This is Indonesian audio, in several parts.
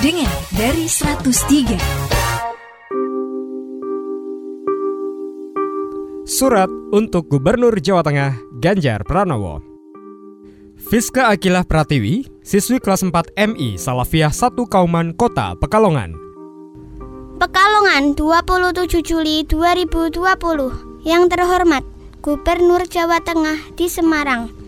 Dengar dari 103. Surat untuk Gubernur Jawa Tengah Ganjar Pranowo. Fiska Akilah Pratiwi, siswi kelas 4 MI Salafiyah 1 Kauman Kota Pekalongan. Pekalongan 27 Juli 2020. Yang terhormat Gubernur Jawa Tengah di Semarang.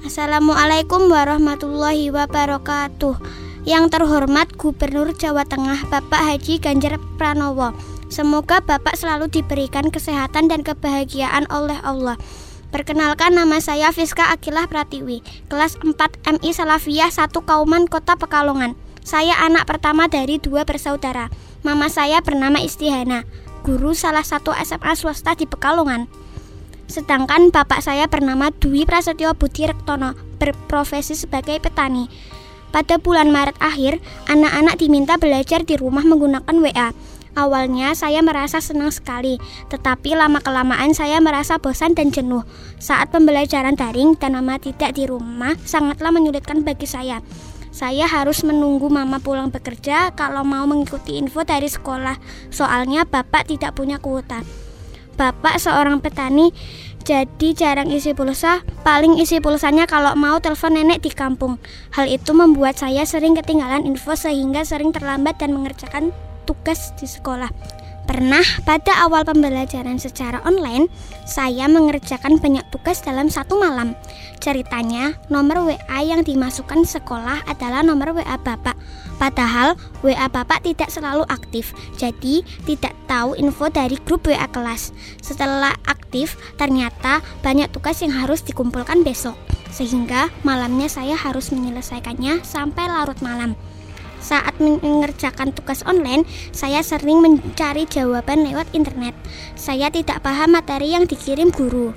Assalamualaikum warahmatullahi wabarakatuh. Yang terhormat Gubernur Jawa Tengah Bapak Haji Ganjar Pranowo. Semoga Bapak selalu diberikan kesehatan dan kebahagiaan oleh Allah. Perkenalkan nama saya Fiska Akilah Pratiwi, kelas 4 MI Salafiyah 1 Kauman Kota Pekalongan. Saya anak pertama dari dua bersaudara. Mama saya bernama Istihana, guru salah satu SMA swasta di Pekalongan. Sedangkan bapak saya bernama Dwi Prasetyo Budi Rektono, berprofesi sebagai petani. Pada bulan Maret akhir, anak-anak diminta belajar di rumah menggunakan WA. Awalnya saya merasa senang sekali, tetapi lama-kelamaan saya merasa bosan dan jenuh. Saat pembelajaran daring dan mama tidak di rumah, sangatlah menyulitkan bagi saya. Saya harus menunggu mama pulang bekerja kalau mau mengikuti info dari sekolah, soalnya bapak tidak punya kuota. Bapak seorang petani jadi jarang isi pulsa, paling isi pulsanya kalau mau telepon nenek di kampung. Hal itu membuat saya sering ketinggalan info sehingga sering terlambat dan mengerjakan tugas di sekolah. Pernah pada awal pembelajaran secara online, saya mengerjakan banyak tugas dalam satu malam. Ceritanya, nomor WA yang dimasukkan sekolah adalah nomor WA Bapak. Padahal WA Bapak tidak selalu aktif, jadi tidak tahu info dari grup WA kelas. Setelah aktif, ternyata banyak tugas yang harus dikumpulkan besok, sehingga malamnya saya harus menyelesaikannya sampai larut malam. Saat mengerjakan tugas online, saya sering mencari jawaban lewat internet. Saya tidak paham materi yang dikirim guru.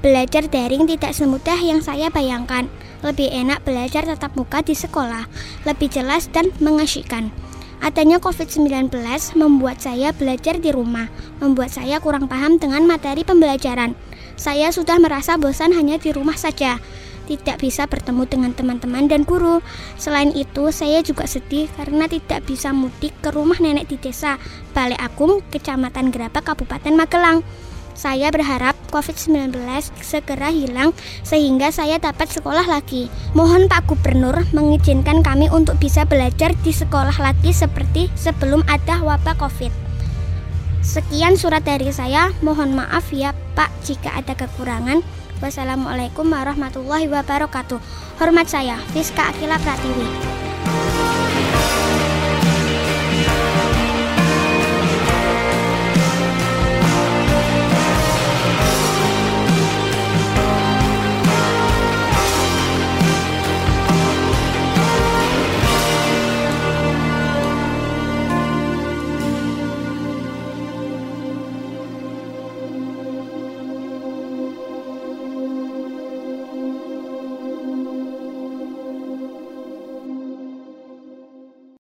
Belajar daring tidak semudah yang saya bayangkan. Lebih enak belajar tatap muka di sekolah, lebih jelas dan mengasyikkan. Adanya COVID-19 membuat saya belajar di rumah, membuat saya kurang paham dengan materi pembelajaran. Saya sudah merasa bosan hanya di rumah saja, tidak bisa bertemu dengan teman-teman dan guru. Selain itu, saya juga sedih karena tidak bisa mudik ke rumah nenek di desa Balai Agung, Kecamatan Gerabak, Kabupaten Magelang. Saya berharap COVID-19 segera hilang sehingga saya dapat sekolah lagi. Mohon Pak Gubernur mengizinkan kami untuk bisa belajar di sekolah lagi seperti sebelum ada wabah COVID. Sekian surat dari saya. Mohon maaf ya Pak jika ada kekurangan. Wassalamualaikum warahmatullahi wabarakatuh. Hormat saya, Fiska Akila Pratiwi.